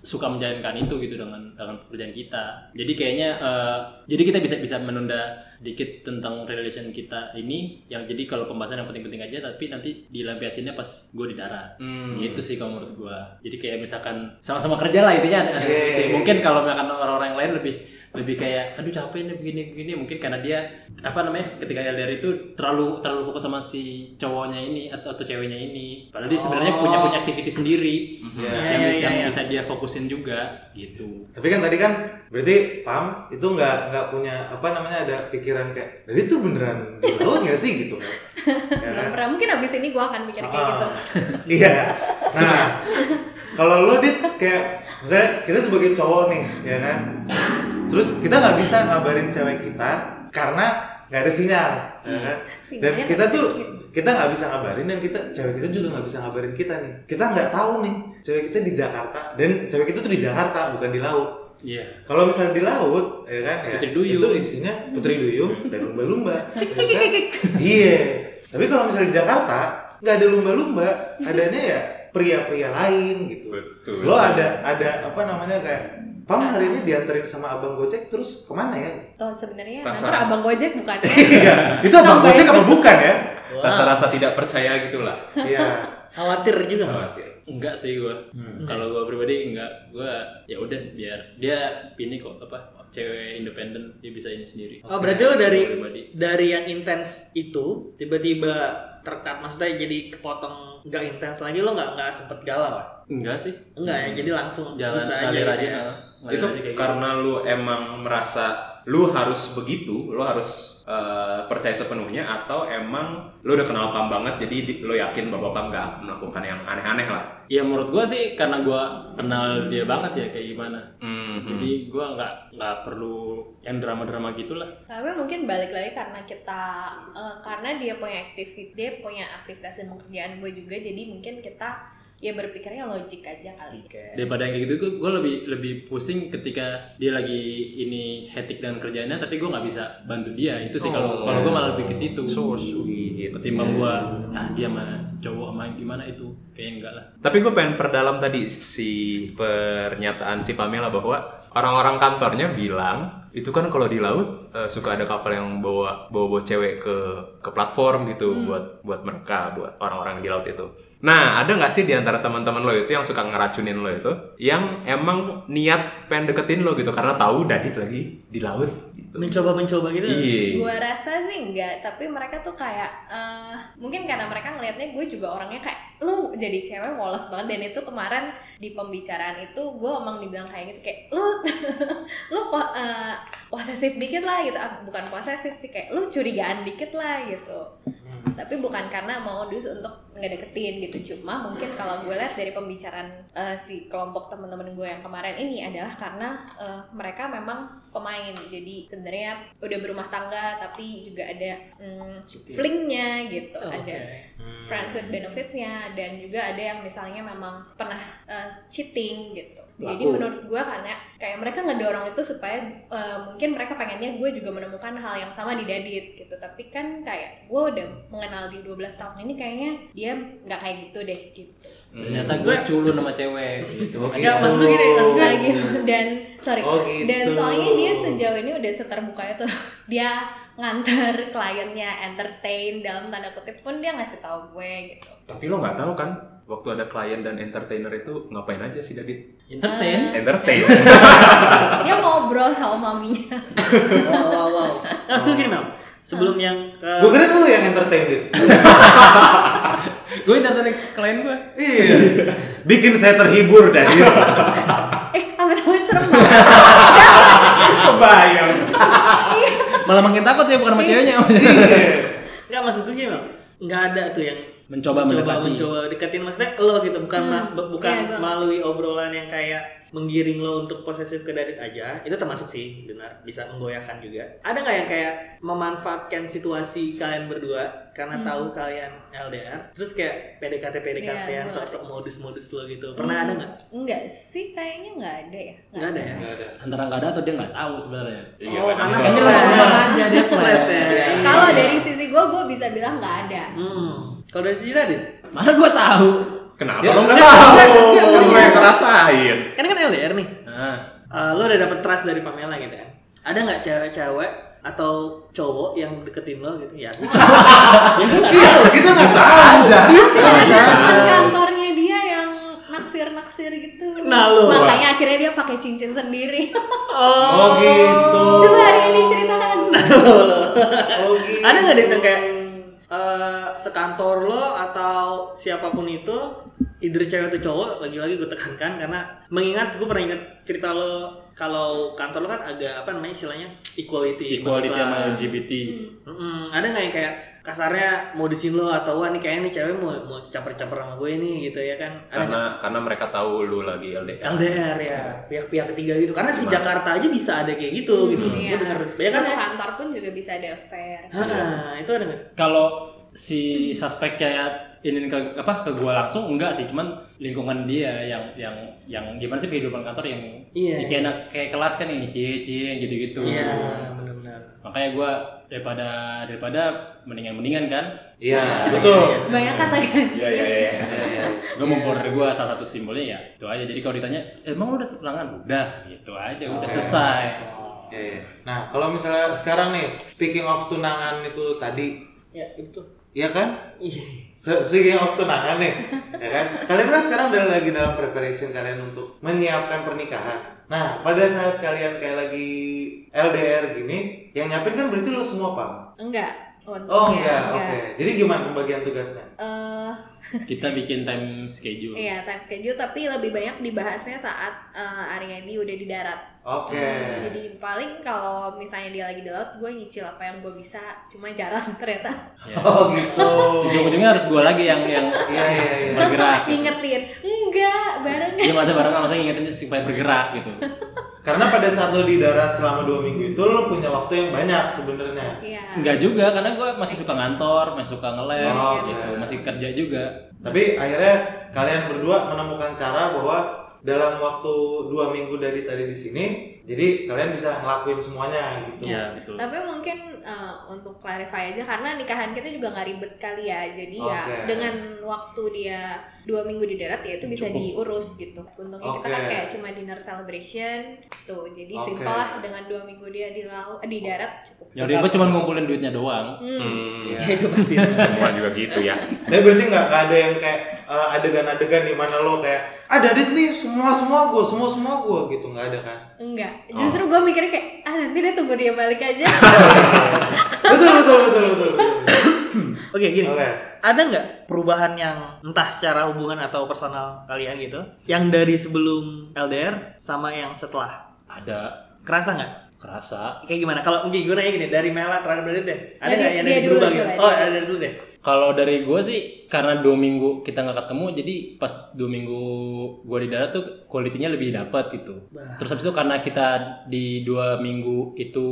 suka menjalankan itu gitu dengan dengan pekerjaan kita. Jadi kayaknya eh, jadi kita bisa bisa menunda dikit tentang relation kita ini yang jadi kalau pembahasan yang penting-penting aja tapi nanti dilampiasinnya pas gue di darat. Hmm. Gitu sih kalau menurut gua. Jadi kayak misalkan sama-sama kerja lah intinya gitu. iya, iya. Mungkin kalau misalkan orang-orang yang lain lebih lebih kayak aduh capek nih begini begini mungkin karena dia apa namanya ketika LDR itu terlalu terlalu fokus sama si cowoknya ini atau, atau ceweknya ini padahal dia sebenarnya Oh. punya punya aktiviti sendiri Iya. yang Iya, bisa iya, iya. bisa dia fokusin juga gitu tapi kan tadi kan berarti pam itu nggak nggak punya apa namanya ada pikiran kayak jadi itu beneran di laut nggak sih gitu kan ya kan pernah. Mungkin abis ini gue akan mikir kayak Ah. gitu. iya nah kalau lo dit kayak misalnya kita sebagai cowok nih ya kan terus kita nggak bisa ngabarin cewek kita karena nggak ada sinyal ya kan dan Sinyalnya kita tuh kita nggak bisa ngabarin dan kita cewek kita juga nggak bisa ngabarin kita nih kita nggak tahu nih cewek kita di Jakarta dan cewek kita tuh di Jakarta bukan di laut iya kalau misalnya di laut, ya kan, ya, Putri Duyung. itu isinya putri duyung dan lumba-lumba. ya kan? Iya. Tapi kalau misalnya di Jakarta nggak ada lumba-lumba, adanya ya pria-pria lain gitu. Betul. Lo ada ada apa namanya kayak Pam hari ini dianterin sama abang Gojek terus ke mana ya? Tuh sebenarnya Rasa- nganter abang Gojek bukan ya? Iya, itu abang Sampai- Gojek apa bukan ya? Rasa-rasa tidak percaya gitulah. Iya. Khawatir juga. nggak? Khawatir. enggak sih gua kalau gua pribadi enggak gua ya udah biar dia ini kok apa cewek independen dia bisa ini sendiri Oh berarti lo dari Pribadi. dari yang intens itu tiba-tiba terkat maksudnya jadi kepotong nggak intens lagi lo nggak nggak sempet galau ya? enggak sih Enggak ya jadi langsung jalan bisa aja, aja, ya. ah. Ngalir itu aja kayak gitu. karena lu emang merasa lu harus begitu, lu harus eh, percaya sepenuhnya atau emang lu udah kenal Pam banget jadi di- lu yakin bahwa Pam gak akan melakukan yang aneh-aneh lah. Ya menurut gua sih karena gua kenal dia banget ya kayak gimana. Hmm, Jadi gua nggak nggak perlu yang drama-drama gitulah. Tapi mungkin balik lagi karena kita eh, karena dia punya aktivitas dia punya aktivitas dan pekerjaan gue juga jadi mungkin kita ya berpikirnya logik aja kali daripada yang kayak gitu gue, gue lebih lebih pusing ketika dia lagi ini hectic dengan kerjaannya tapi gue nggak bisa bantu dia. Itu sih kalau kalau gue malah lebih ke situ. So sweet. ketimbang gue ah dia mah cowok sama gimana itu? Kayak enggak lah. Tapi gue pengen perdalam tadi si pernyataan si Pamela bahwa orang-orang kantornya bilang itu kan kalau di laut eh, suka ada kapal yang bawa bawa bawa cewek ke ke platform gitu buat buat mereka buat orang-orang di laut itu. Nah ada nggak sih di antara teman-teman lo itu yang suka ngeracunin lo itu yang emang niat pengen deketin lo gitu karena tahu Dadit lagi di laut. Mencoba-mencoba gitu. Iya. Gua rasa sih enggak, tapi mereka tuh kayak eh, mungkin karena mereka ngelihatnya gue juga orangnya kayak lu jadi cewek woles banget. Dan itu kemarin di pembicaraan itu gue emang dibilang kayak gitu kayak lu lu po- eh, posesif dikit lah gitu. Ah, bukan posesif sih kayak lu curigaan dikit lah gitu. Tapi bukan karena modus untuk ngedeketin gitu. Cuma mungkin kalau gue lihat dari pembicaraan eh, si kelompok teman-teman gue yang kemarin ini adalah karena eh, mereka memang pemain. Jadi sebenarnya udah berumah tangga tapi juga ada mm, flingnya gitu. Oh, ada oke. friends with benefitsnya dan juga ada yang misalnya memang pernah uh, cheating gitu jadi Laku. menurut gue karena kayak mereka ngedorong itu supaya uh, mungkin mereka pengennya gue juga menemukan hal yang sama di Dadit gitu. Tapi kan kayak gue udah mengenal di 12 tahun ini kayaknya dia nggak kayak gitu deh gitu. Ternyata gue culun sama cewek gitu. Enggak, maksud gue gini, maksud gue Nah, gitu. dan sorry. Oh, gitu. dan soalnya dia sejauh ini udah seterbuka itu dia nganter kliennya entertain dalam tanda kutip pun dia ngasih tahu gue gitu. Tapi lo nggak tahu kan waktu ada klien dan entertainer itu ngapain aja sih Dadit? entertain. Entertain. dia ngobrol sama maminya wow wow wow. Maksud gue gini Mel. Sebelum yang ke Gue kira lu yang entertain Dit. gue entertain klien gue Iya. Bikin saya terhibur dari eh amit-amit serem banget. Kebayang. malah makin takut ya bukan sama ceweknya. Enggak maksud gue gini Mel. Nggak ada tuh yang mencoba mencoba mendekati. mencoba deketin maksudnya lo gitu bukan ma- bu- bukan Iya, gua- melalui obrolan yang kayak menggiring lo untuk posesif ke Dadit aja itu termasuk sih benar bisa menggoyahkan juga. Ada nggak yang kayak memanfaatkan situasi kalian berdua karena tahu kalian LDR terus kayak PDKT PDKT Hmm. Iya, yang sok-sok modus-modus lo gitu. Pernah ada nggak? Enggak sih kayaknya nggak ada ya. Nggak ada ya? Nggak ada. antara nggak ada atau dia nggak tahu sebenarnya? Iya, oh kan? karena flat. aja, dia flat. ya. Kalau dari sisi gue gue bisa bilang nggak ada. Hmm. Kalau dari sisi Dadit mana gue tahu. Kenapa Ya, lo nggak enggak, tahu? Lo yang ngerasain. kan kan LDR nih. Nah, Eh, lo udah dapet trust dari Pamela gitu kan? Ada nggak cewek-cewek atau cowok yang deketin lo gitu? Ya Iya, kita nggak salah. ada teman kantornya dia yang naksir-naksir gitu. Nah, lu. makanya akhirnya dia pakai cincin sendiri. Oh gitu. coba hari ini ceritakan Oh gitu. ada nggak Dit, yang kayak eh, sekantor lo atau siapa pun itu either cewek atau cowok lagi-lagi gue tekankan karena mengingat gue pernah ingat cerita lo kalau kantor lo kan agak apa namanya istilahnya equality equality sama LGBT Mm-mm. ada nggak yang kayak kasarnya modusin lo atau wah nih kayaknya nih cewek mau mau caper-caper sama gue nih gitu ya kan. Ada? Karena karena mereka tahu lu lagi LDR. LDR ya. Pihak-pihak ketiga gitu. Karena si Jakarta aja bisa ada kayak gitu gitu. Iya. gue denger banyak kan? Ya kantor pun juga bisa ada affair. Ah, itu ada nggak? Kalau si suspeknya ya ini ke apa ke gua langsung enggak sih. Cuman lingkungan dia yang yang yang gimana sih kehidupan kantor yang Iya. ya kayak anak- kayak kelas kan yang cie-cie gitu-gitu. Iya benar-benar makanya gua daripada daripada mendingan mendingan kan? Iya, betul. banyak kata kan? Iya iya iya. gue mau dari gue salah satu simbolnya ya itu aja. Jadi kalau ditanya emang udah tunangan udah gitu aja udah selesai. Iya, iya. Nah, kalau misalnya sekarang nih, speaking of tunangan itu tadi, ya itu Iya kan? iya Speaking of tunangan nih, ya kan? Kalian kan sekarang udah lagi dalam preparation kalian untuk menyiapkan pernikahan. Nah, pada saat kalian kayak lagi LDR gini, yang nyiapin kan berarti lo semua, Pam? enggak untungnya Oh enggak, oke. Jadi gimana pembagian tugasnya? Eh, kita bikin time schedule. Iya time schedule tapi lebih banyak dibahasnya saat eh, Aryani udah di darat. Oke. jadi paling kalau misalnya dia lagi di laut gue nyicil apa yang gue bisa cuma jarang ternyata. Oh gitu. ujung-ujungnya harus gue lagi yang yang Iya iya iya. bergerak ngingetin enggak bareng. Dia masa bareng masa ngingetin supaya bergerak gitu Karena pada saat lo di darat selama dua minggu itu lo punya waktu yang banyak sebenarnya. iya Enggak juga karena gue masih suka ngantor masih suka ngelem Oh, gitu masih kerja juga Tapi akhirnya kalian berdua menemukan cara bahwa dalam waktu dua minggu dari tadi di sini, jadi kalian bisa ngelakuin semuanya gitu. Iya betul. Tapi mungkin eh, untuk clarify aja karena nikahan kita juga nggak ribet kali ya. Jadi ya Oke. dengan waktu dia dua minggu di darat ya itu bisa diurus gitu. Untungnya kita kan kayak cuma dinner celebration tuh. Jadi Oke. simpel lah dengan dua minggu dia di laut eh, di darat cukup. Yang ribet cuma ngumpulin duitnya doang. Hmm. Hmm, Iya. itu pasti semua juga gitu ya. Tapi berarti nggak ada yang kayak eh, adegan-adegan di mana lo kayak ada dit nih semua semua gue semua semua gue gitu nggak ada kan? Enggak. Oh. Justru gue mikirnya kayak ah nanti deh tunggu dia balik aja. betul betul betul betul. betul. Oke gini. Oke. ada nggak perubahan yang entah secara hubungan atau personal kalian gitu yang dari sebelum LDR sama yang setelah? Ada. Kerasa nggak? Kerasa. kayak gimana? Kalau mungkin gue nanya gini dari Mela terhadap Dalit deh. Ada nggak yang dari dulu berubah gitu? Oh ada dari dulu deh. Kalau dari gue sih karena dua minggu kita nggak ketemu, jadi pas dua minggu gue di darat tuh kualitinya lebih dapat gitu. Terus habis itu karena kita di dua minggu itu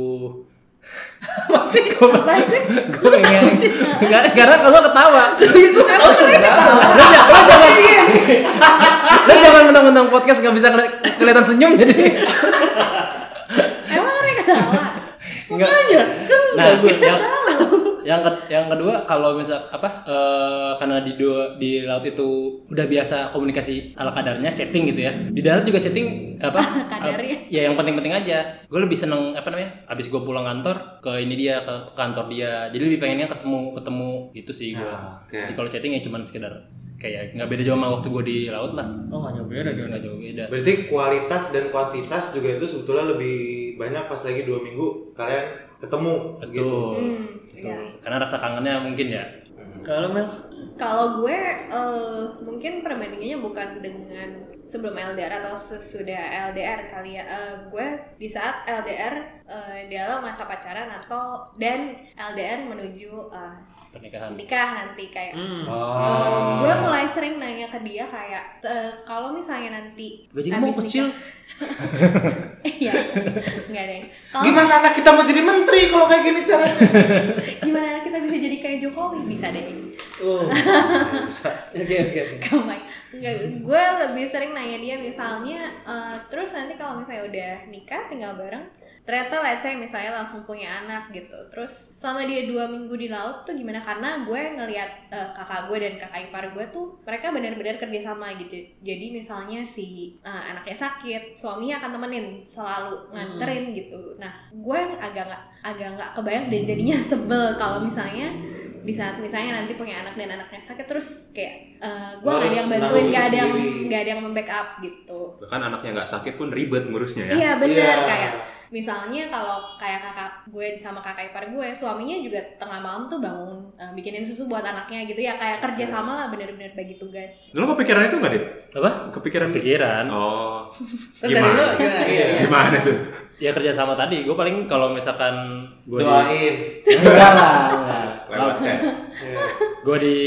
Apa sih? gue pengen karena kalau ketawa itu kan lo jangan lo jangan lo jangan mentang-mentang podcast nggak bisa keli- kelihatan senyum jadi Emang mereka ketawa? Enggak. Nah, yang yang ke- yang kedua kalau misal apa eh, karena di dua di laut itu udah biasa komunikasi ala kadarnya chatting gitu ya. Di darat juga chatting apa? Kadarnya. ya yang penting-penting aja. Gue lebih seneng apa namanya? Abis gue pulang kantor ke ini dia ke kantor dia. Jadi lebih pengennya ketemu ketemu gitu sih gue. Ah, oke. Jadi kalau chatting ya cuman sekedar kayak nggak beda jauh sama waktu gue di laut lah. oh nggak jauh beda Nggak jauh beda. Berarti kualitas dan kuantitas juga itu sebetulnya lebih banyak pas lagi dua minggu kalian ketemu Betul. gitu. Hmm, Gitu. iya. Karena rasa kangennya mungkin ya. kalau Mel Kalau gue eh, mungkin perbandingannya bukan dengan sebelum LDR atau sesudah LDR kali ya. Eh, gue di saat LDR eh, dalam masa pacaran atau dan LDR menuju eh, Pernikahan. nikah nanti kayak hmm. Oh. gue mulai sering nanya ke dia kayak eh, kalau misalnya nanti Gaji kamu habis kecil. Iya, nggak deh. Kalau Gimana anak kita mau jadi menteri kalau kayak gini caranya? gimana anak kita bisa jadi kayak Jokowi bisa deh. Oh. Oke oke oke. Kamai. Enggak, gue lebih sering nanya dia misalnya eh, terus nanti kalau misalnya udah nikah tinggal bareng ternyata let's say misalnya langsung punya anak gitu terus selama dia dua minggu di laut tuh gimana? Karena gue ngelihat eh, kakak gue dan kakak ipar gue tuh mereka benar-benar kerja sama gitu. Jadi misalnya si eh, anaknya sakit suaminya akan temenin selalu nganterin gitu. Nah gue agak nggak agak nggak kebayang dan jadinya sebel kalau misalnya di saat misalnya nanti punya anak dan anaknya sakit terus kayak eh, gue nggak ada yang bantuin nggak ada yang nggak ada yang membackup gitu Bahkan anaknya nggak sakit pun ribet ngurusnya ya. iya benar Iya. kayak misalnya kalau kayak kakak gue sama kakak ipar gue suaminya juga tengah malam tuh bangun eh, bikinin susu buat anaknya gitu ya kayak kerja Iya. sama lah bener-bener bagi tugas Lo kepikiran itu nggak, Dit? Apa? Kepikiran? Pikiran. Oh. Gimana? gimana iya Gimana tuh? Ya kerja sama tadi. Gue paling kalau misalkan gue di Doain. enggak lah. Lewat chat. Iya. Gue di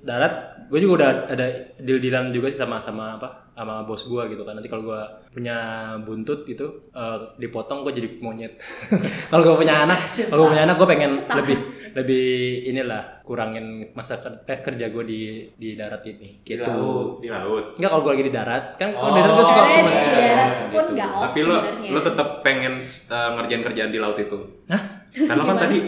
darat, gue juga udah ada deal-dealan juga sih sama sama apa? sama bos gue gitu kan nanti kalau gue punya buntut gitu eh, dipotong gue jadi monyet kalau gue punya anak kalau gue punya anak gue pengen lebih lebih inilah kurangin masa ker- eh, kerja gue di di darat ini Di gitu laut. Di laut. Enggak kalau gue lagi di darat kan kalau Oh. di darat gue suka Karena di suka darat gitu. pun nggak off Tapi lo lo tetap pengen uh, ngerjain kerjaan di laut itu. Hah? Kan lo kan tadi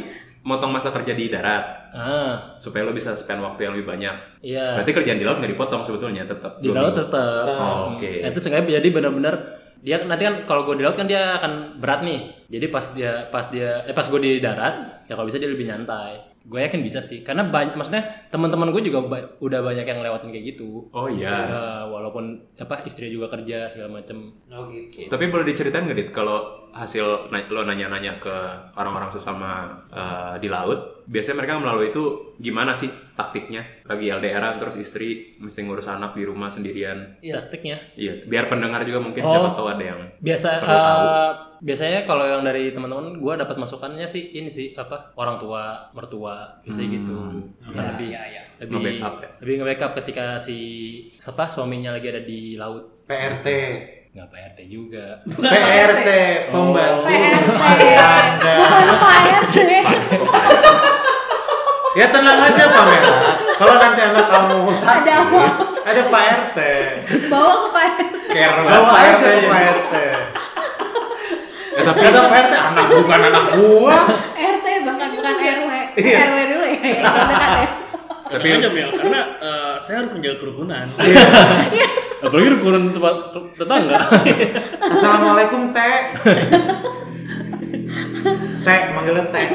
motong masa kerja di darat ah supaya lo bisa spend waktu yang lebih banyak. iya Berarti kerjaan di laut nggak dipotong sebetulnya tetap. di laut tetap Oh, Oke. itu sengaja jadi benar-benar dia nanti kan kalau gue di laut kan dia akan berat nih jadi pas dia pas dia eh pas gue di darat ya kalau bisa dia lebih nyantai gue yakin bisa sih karena banyak maksudnya teman-teman gue juga ba- udah banyak yang lewatin kayak gitu Oh iya. Ya, walaupun apa istri juga kerja segala macem Oh gitu. Tapi boleh diceritain nggak dit kalau hasil na- lo nanya-nanya ke orang-orang sesama uh, di laut, biasanya mereka melalui itu gimana sih taktiknya? Lagi LDRan terus istri mesti ngurus anak di rumah sendirian. taktiknya Iya, biar pendengar juga mungkin Oh. siapa tahu ada yang biasa Perlu tahu. eh, biasanya kalau yang dari teman-teman gue dapat masukannya sih ini sih apa orang tua mertua biasanya gitu akan lebih lebih Nge-backup ya? lebih nge-backup ketika si siapa suaminya lagi ada di laut PRT. Nggak PRT juga PRT, pembantu PRT bukan PRT Ya tenang aja Pamela. Kalau nanti anak kamu sakit, Ada apa? ada Pak RT. Bawa ke Pak Care Bawa Pak RT ke. Pak RT. Ya, tapi Kata Pak RT, anak bukan anak gua. RT bahkan bukan RW. Iya. RW dulu ya. dekat ya. tapi aja Mel, karena eh, saya harus menjaga kerukunan. Apalagi ukuran tempat tetangga. Assalamualaikum Teh. Teh, manggilnya Teh.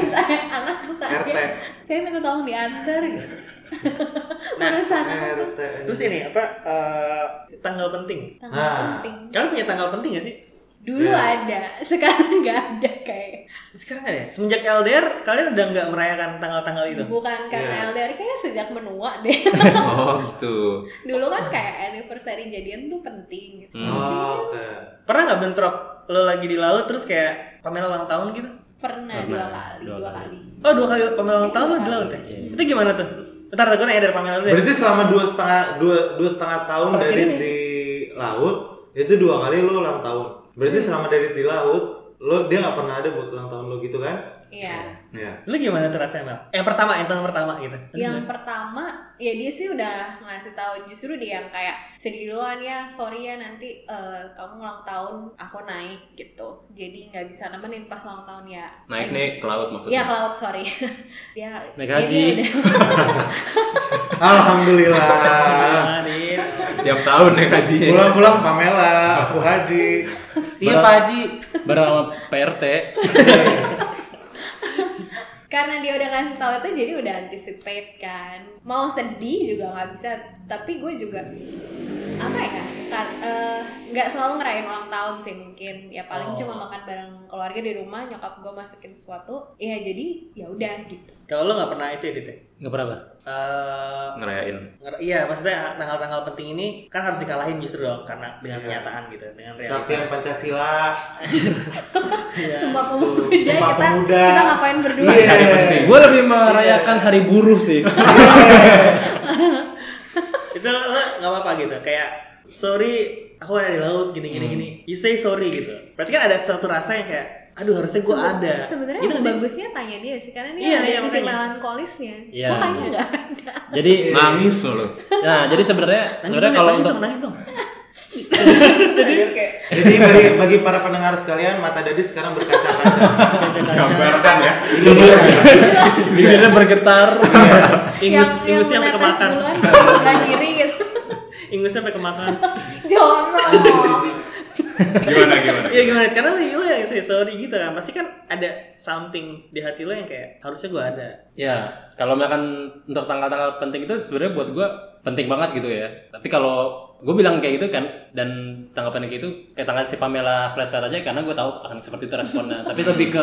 Anak saya. RT. Saya minta tolong diantar apa? RT. Terus ini apa eh, tanggal penting? Tanggal Nah. penting. Kalian punya tanggal penting gak sih? Dulu Iya. ada, sekarang nggak ada kayak. Sekarang ada ya? Semenjak LDR, kalian udah nggak merayakan tanggal-tanggal itu? Bukan karena Iya. LDR kayaknya sejak menua deh. oh gitu. Dulu kan kayak anniversary jadian tuh penting gitu. Oh, Oke. Pernah nggak bentrok lo lagi di laut terus kayak Pamela ulang tahun gitu? Pernah, Pernah, dua kali, dua dua, kali. kali. Oh dua kali Pamela ulang tahun lo di laut ya? Itu gimana tuh? Bentar, gue nanya dari Pamela dulu ya. Berarti selama dua setengah dua dua setengah tahun dari ini. di laut itu dua kali lo ulang tahun. Berarti selama dari di laut lo dia nggak pernah ada buat ulang tahun lo gitu kan? Iya. Iya. Lu gimana tuh rasanya Mel? Yang pertama, yang tahun pertama gitu. Yang pertama, ya dia sih udah ngasih tahu justru dia yang kayak sedih duluan ya, sorry ya nanti eh, kamu ulang tahun aku naik gitu. Jadi nggak bisa nemenin pas ulang tahun ya. Naik nih ke laut maksudnya. Iya ke laut sorry. dia Naik dia- haji. dia udah- Alhamdulillah. Din. Tiap tahun naik haji. Pulang-pulang Pamela, aku haji. Iya Pak Haji. Bareng sama PRT. karena dia udah ngasih tahu itu jadi udah anticipate kan. Mau sedih juga nggak bisa tapi gue juga apa ya kan eh, nggak selalu ngerayain ulang tahun sih mungkin ya paling Oh. cuma makan bareng keluarga di rumah nyokap gue masakin sesuatu ya jadi ya udah gitu Kalau lo nggak pernah itu ya, Dit? ya? Enggak pernah, Pak. Eh, Ngerayain. nger- iya, maksudnya tanggal-tanggal penting ini kan harus dikalahin justru dong karena dengan Iya. kenyataan gitu, dengan realita. Saktian Pancasila. Iya. sumpah pemuda Sumpah kita Pemuda. kita ngapain berdua Iya. Hari penting. Gue lebih merayakan hari buruh sih. itu lo nggak apa-apa gitu kayak sorry aku ada di laut gini gini gini. You say sorry gitu. Berarti kan ada suatu rasa yang kayak aduh harusnya gue ada. sebenarnya gitu bagusnya tanya dia sih karena dia Iya, ada iya, sisi makanya. melankolisnya. Iya. Kok kayaknya nggak ada? Jadi Nangis lo. Nah, jadi sebenarnya sebenarnya kalau nangis untuk dong nangis dong. Jadi bagi, bagi para pendengar sekalian, mata Dadit sekarang berkaca-kaca. Gambarkan ya. bibirnya bergetar. ingus yang, ingusnya yang sampai kemakan. duluan kiri ingusnya sampai kemakan jorok Gimana gimana? Iya gimana? Karena lo, lo yang say sorry gitu kan Pasti kan ada something di hati lo yang kayak Harusnya gue ada Ya, kalau misalkan untuk tanggal-tanggal penting itu sebenarnya buat gue penting banget gitu ya. Tapi kalau gue bilang kayak gitu kan, dan tanggal penting itu kayak tanggal si Pamela flat flat aja karena gue tahu akan seperti itu responnya. Tapi lebih ke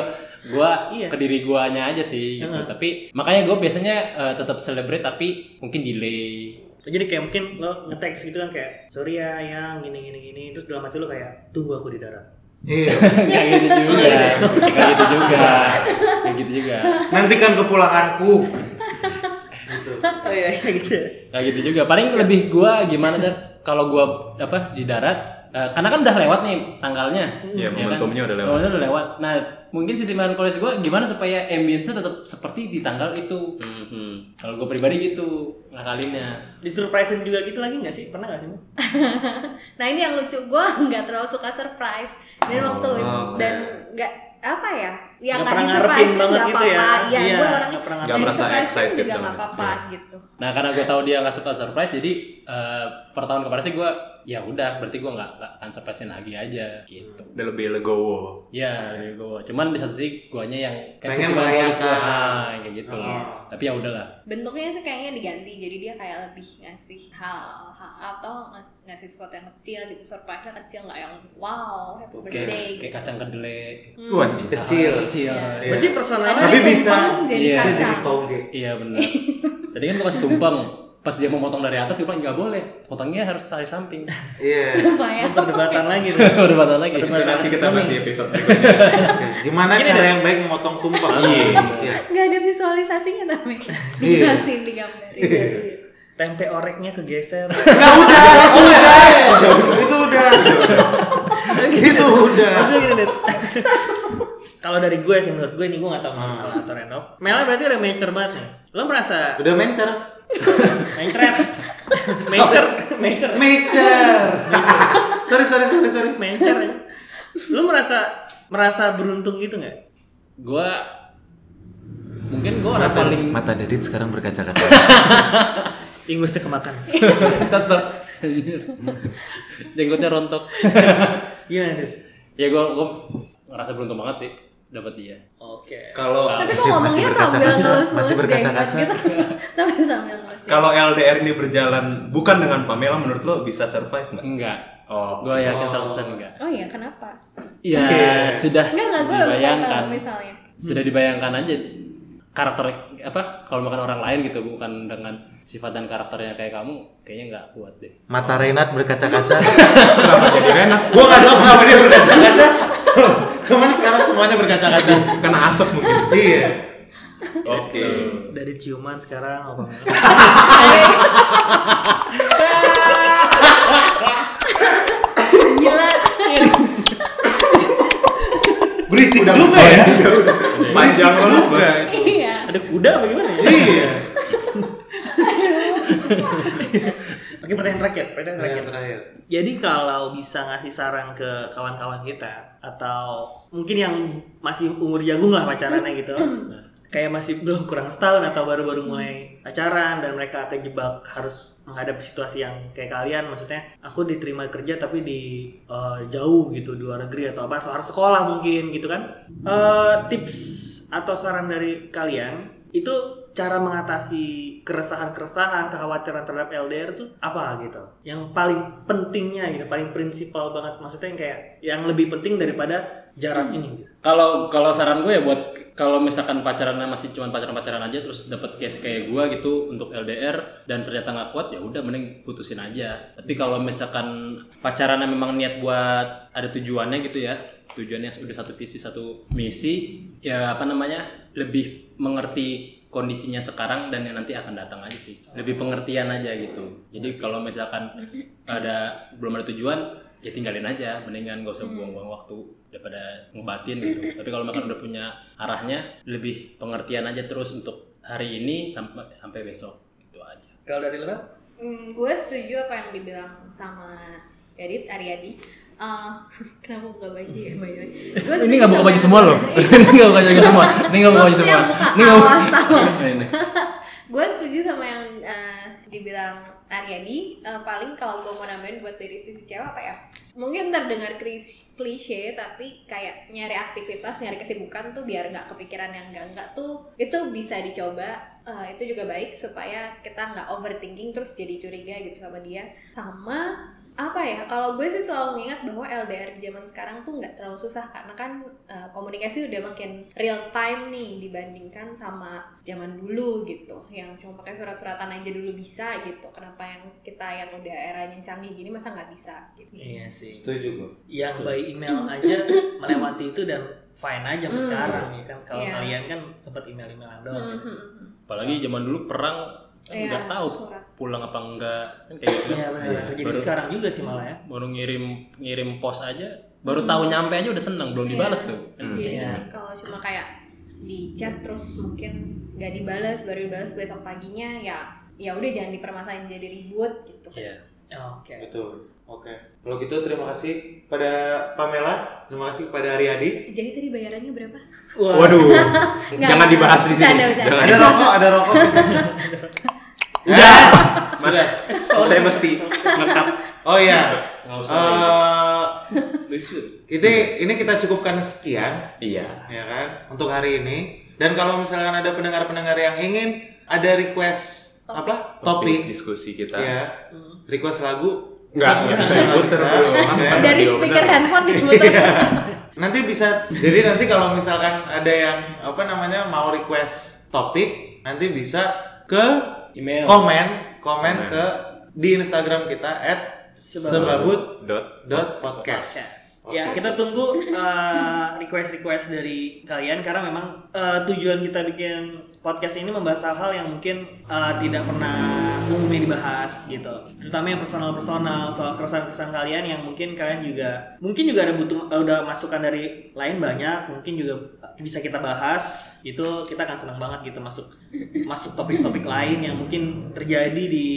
gue, Iya. ke diri guanya aja sih gitu. Tapi makanya gue biasanya eh, tetap celebrate tapi mungkin delay. Jadi kayak mungkin lo nge-text gitu kan kayak Sorry ya yang gini gini gini Terus dalam hati lo kayak Tunggu aku di darat Iya. Kayak gitu juga, kayak gitu juga, kayak gitu juga. Nantikan kepulanganku. gitu. Oh iya iya gitu ya Kayak gitu juga. Paling lebih gua gimana kan kalau gua apa di darat eh, karena kan udah lewat nih tanggalnya. Iya, ya kan? momentumnya udah lewat. Momentumnya udah lewat. Nah, mungkin sisi melankolis gua gimana supaya ambience-nya tetap seperti di tanggal itu. Mhm. Kalau gua pribadi gitu ngakalinnya. Di surprisein juga gitu lagi gak sih? Pernah gak sih? Nah ini yang lucu gue nggak terlalu suka surprise dan waktu Oh, itu oke. dan nggak apa ya yang Nggak pernah ngarepin surprise banget gitu ya. apa-apa ya, Iya, gue orangnya nggak pernah Nggak merasa surprise excited juga nggak dong. apa-apa Iya. gitu Nah, karena gue tahu dia nggak suka surprise, jadi eh, per tahun kemarin sih gua ya udah berarti gua nggak nggak akan surprisein lagi aja gitu. Udah lebih legowo. Ya, dari gua. Cuman di satu sisi guanya yang kayak Pengen sisi melankolis ah, kayak gitu. Oh. Tapi ya udahlah. bentuknya sih kayaknya diganti jadi dia kayak lebih ngasih hal, hal atau ngas- ngasih sesuatu yang kecil gitu surprise nya kecil nggak yang wow happy birthday Kayak gitu. kayak kacang kedelai. Wah, anjing. Kecil. Hal-hal Kecil. Iya. Berarti personalnya Tapi Tumpeng bisa jadi bisa kacang. jadi toge. Iya benar. Tadi kan gua kasih tumpeng. Pas dia mau potong dari atas, gue bilang nggak boleh. Potongnya harus dari samping. Iya. supaya Oh, perdebatan lagi tuh Perdebatan lagi. Itu nanti kita bahas di episode berikutnya. Gimana Gini cara deh. yang baik memotong tumpeng? Iya. Iya. nggak ada visualisasinya tapi Iya. dijelasin digambarin Tempe oreknya kegeser Enggak udah, itu udah. Itu udah. Itu udah. Kalau dari gue sih menurut gue ini gue gak tau menurut Al atau Renov. Mela berarti udah mature banget nih. Lo merasa Udah mencer. Mature? mature, mature, Mature. sorry sorry sorry sorry. ya. Lo merasa merasa beruntung gitu nggak? Gua mungkin gua orang paling mata Dedit sekarang berkaca-kaca. Ingusnya kemakan. tetap jenggotnya rontok. Gimana Dit? ya gua gua ngerasa beruntung banget sih dapat dia. Oke. Kalau Tapi Masih- kok ngomongnya masih sambil berkaca-kaca, masih berkaca-kaca. gitu. Tapi sambil kalau LDR ini berjalan bukan dengan Pamela menurut lo bisa survive nggak? Enggak. Oh. Gua yakin 100% enggak. Oh iya, kenapa? Ya, sudah Enggak, enggak, gue dibayangkan. misalnya. Sudah dibayangkan aja karakter apa kalau makan orang lain gitu bukan dengan sifat dan karakternya kayak kamu kayaknya nggak kuat deh. Mata Renat berkaca-kaca. Kenapa jadi Renat? Gua nggak tahu kenapa dia berkaca-kaca. Cuman sekarang semuanya berkaca-kaca. Kena asap mungkin. iya. Oke. Dari ciuman sekarang apa? Gila. Berisik juga ya. Panjang banget juga. bos. Iya. Ada kuda apa gimana ya? Iya. Oke pertanyaan terakhir, pertanyaan terakhir. Terakhir. Jadi kalau bisa ngasih saran ke kawan-kawan kita atau mungkin yang masih umur jagung lah pacarannya gitu, kayak masih belum kurang setahun atau baru-baru mulai pacaran dan mereka terjebak harus menghadapi situasi yang kayak kalian, maksudnya aku diterima kerja tapi di eh, jauh gitu di luar negeri atau apa, atau harus sekolah mungkin gitu kan? Eh, tips atau saran dari kalian itu cara mengatasi keresahan-keresahan, kekhawatiran terhadap LDR tuh apa gitu? Yang paling pentingnya gitu, paling prinsipal banget maksudnya yang kayak yang lebih penting daripada jarak ini gitu. Kalau kalau saran gue ya buat kalau misalkan pacarannya masih cuma pacaran-pacaran aja terus dapat case kayak gue gitu untuk LDR dan ternyata nggak kuat ya udah mending putusin aja. Tapi kalau misalkan pacarannya memang niat buat ada tujuannya gitu ya, tujuannya udah satu visi satu misi, ya apa namanya lebih mengerti kondisinya sekarang dan yang nanti akan datang aja sih. Lebih pengertian aja gitu. Jadi kalau misalkan ada belum ada tujuan ya tinggalin aja mendingan gak usah buang-buang waktu daripada ngebatin gitu tapi kalau makan udah punya arahnya lebih pengertian aja terus untuk hari ini sampai sampai besok gitu aja Kalau dari Lena? Hmm, gue setuju apa yang dibilang sama Edit Aryadi. Eh, kenapa buka baju ya by the way? Gue ini nggak buka baju semua loh ini nggak buka baju semua ini nggak buka baju semua ini nggak buka gue setuju sama yang eh, dibilang Aryadi. Eh, paling kalau gue mau nambahin buat dari sisi cewek apa ya? Mungkin terdengar klis- klise tapi kayak nyari aktivitas, nyari kesibukan tuh biar nggak kepikiran yang enggak enggak tuh itu bisa dicoba. Eh, itu juga baik supaya kita nggak overthinking terus jadi curiga gitu sama dia. Sama apa ya kalau gue sih selalu mengingat bahwa LDR zaman sekarang tuh nggak terlalu susah karena kan eh, komunikasi udah makin real time nih dibandingkan sama zaman dulu gitu yang cuma pakai surat-suratan aja dulu bisa gitu kenapa yang kita yang udah era yang canggih gini masa nggak bisa gitu Iya sih. Setuju gua. Yang by email aja melewati itu dan fine aja Hmm. sekarang ya kan. Kalau Iya. kalian kan sempat email-emailan doang. Hmm, hmm, hmm. apalagi zaman dulu perang kan Iya, nggak tahu surat. pulang apa enggak kan kayak gitu Iya kan. benar. Terjadi Baru- sekarang juga sih malah ya. baru ngirim ngirim pos aja baru tahu nyampe aja udah seneng belum Iya. dibalas tuh kan Jadi Iya. kalau cuma kayak di chat terus mungkin nggak dibalas baru dibalas besok paginya ya ya udah jangan dipermasalahin jadi ribut gitu Iya. Oke. Betul. Oke. Kalau gitu terima kasih pada Pamela, terima kasih kepada Aryadi. jadi tadi bayarannya berapa Waduh. Nggak, Jangan dibahas di sini. Jangan. Ada rokok, ada rokok. Udah. Mas, Sudah. saya mesti ngekat. Oh iya. Eh, lucu ini ini kita cukupkan sekian Iya. ya kan untuk hari ini. Dan kalau misalkan ada pendengar-pendengar yang ingin ada request apa topik, diskusi kita. ya request lagu Enggak, enggak bisa diputer. Kan dari speaker bener. handphone diputar nanti bisa jadi nanti kalau misalkan ada yang apa namanya mau request topik nanti bisa ke email komen komen ke di Instagram kita at sebabut Dot. dot podcast. Ya kita tunggu uh, request-request dari kalian karena memang eh, tujuan kita bikin podcast ini membahas hal-hal yang mungkin eh, tidak pernah umumnya dibahas gitu. Terutama yang personal-personal soal keresahan-keresahan kalian yang mungkin kalian juga mungkin juga ada butuh eh, udah masukan dari lain banyak, mungkin juga bisa kita bahas. Itu kita akan senang banget gitu masuk masuk topik-topik lain yang mungkin terjadi di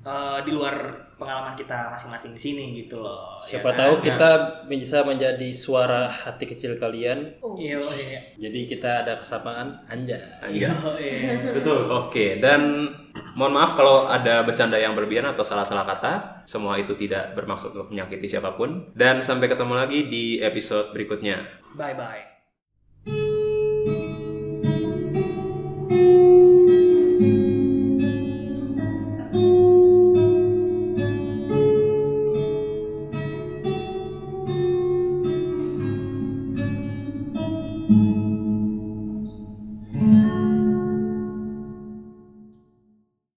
eh, di luar pengalaman kita masing-masing di sini gitu loh. ya Siapa kan? tahu kita bisa menjadi suara hati kecil kalian. Iya, iya. Jadi kita ada kesamaan anja. Iya, iya. Betul. Oke, dan mohon maaf kalau ada bercanda yang berlebihan atau salah-salah kata. Semua itu tidak bermaksud untuk menyakiti siapa pun. Dan sampai ketemu lagi di episode berikutnya. Bye bye.